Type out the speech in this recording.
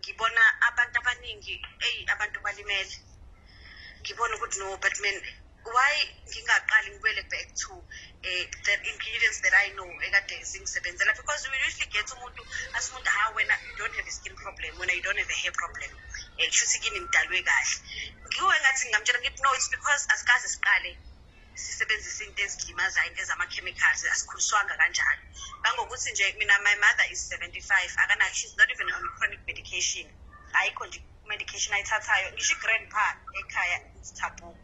ngibona abantu abaningi eyi abantu balimele. Ngibona ukuthi no but man why ngingaqali ngibele back to uh, the ingredients that I know ekade zingisebenzela? Because we usually get umuntu athi umuntu ha wena you don't have a skin problem wena you don't have a hair problem um kushuthi kini nidalwe kahle. Ngiwe ngathi ngingamtshela ngithi no it's because asikaze siqale sisebenzise into ezilimazayo into ezama-chemicals asikhuliswanga kanjalo kangokuthi nje mina my mother is 75 akanayo she's not even on chronic medication. Ayikho nje medication ayithathayo. Ngisho i-grandpa ekhaya it's taboo